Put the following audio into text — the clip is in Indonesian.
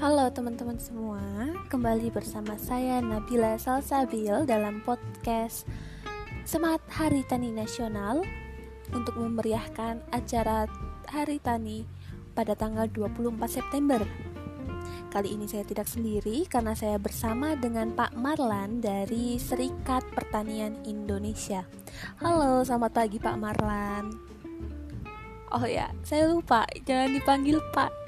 Halo teman-teman semua, kembali bersama saya Nabila Salsabil dalam podcast Semangat Hari Tani Nasional untuk memeriahkan acara Hari Tani pada tanggal 24 September. Kali ini saya tidak sendiri karena saya bersama dengan Pak Marlan dari Serikat Pertanian Indonesia. Halo, selamat pagi Pak Marlan. Oh ya, saya lupa, jangan dipanggil Pak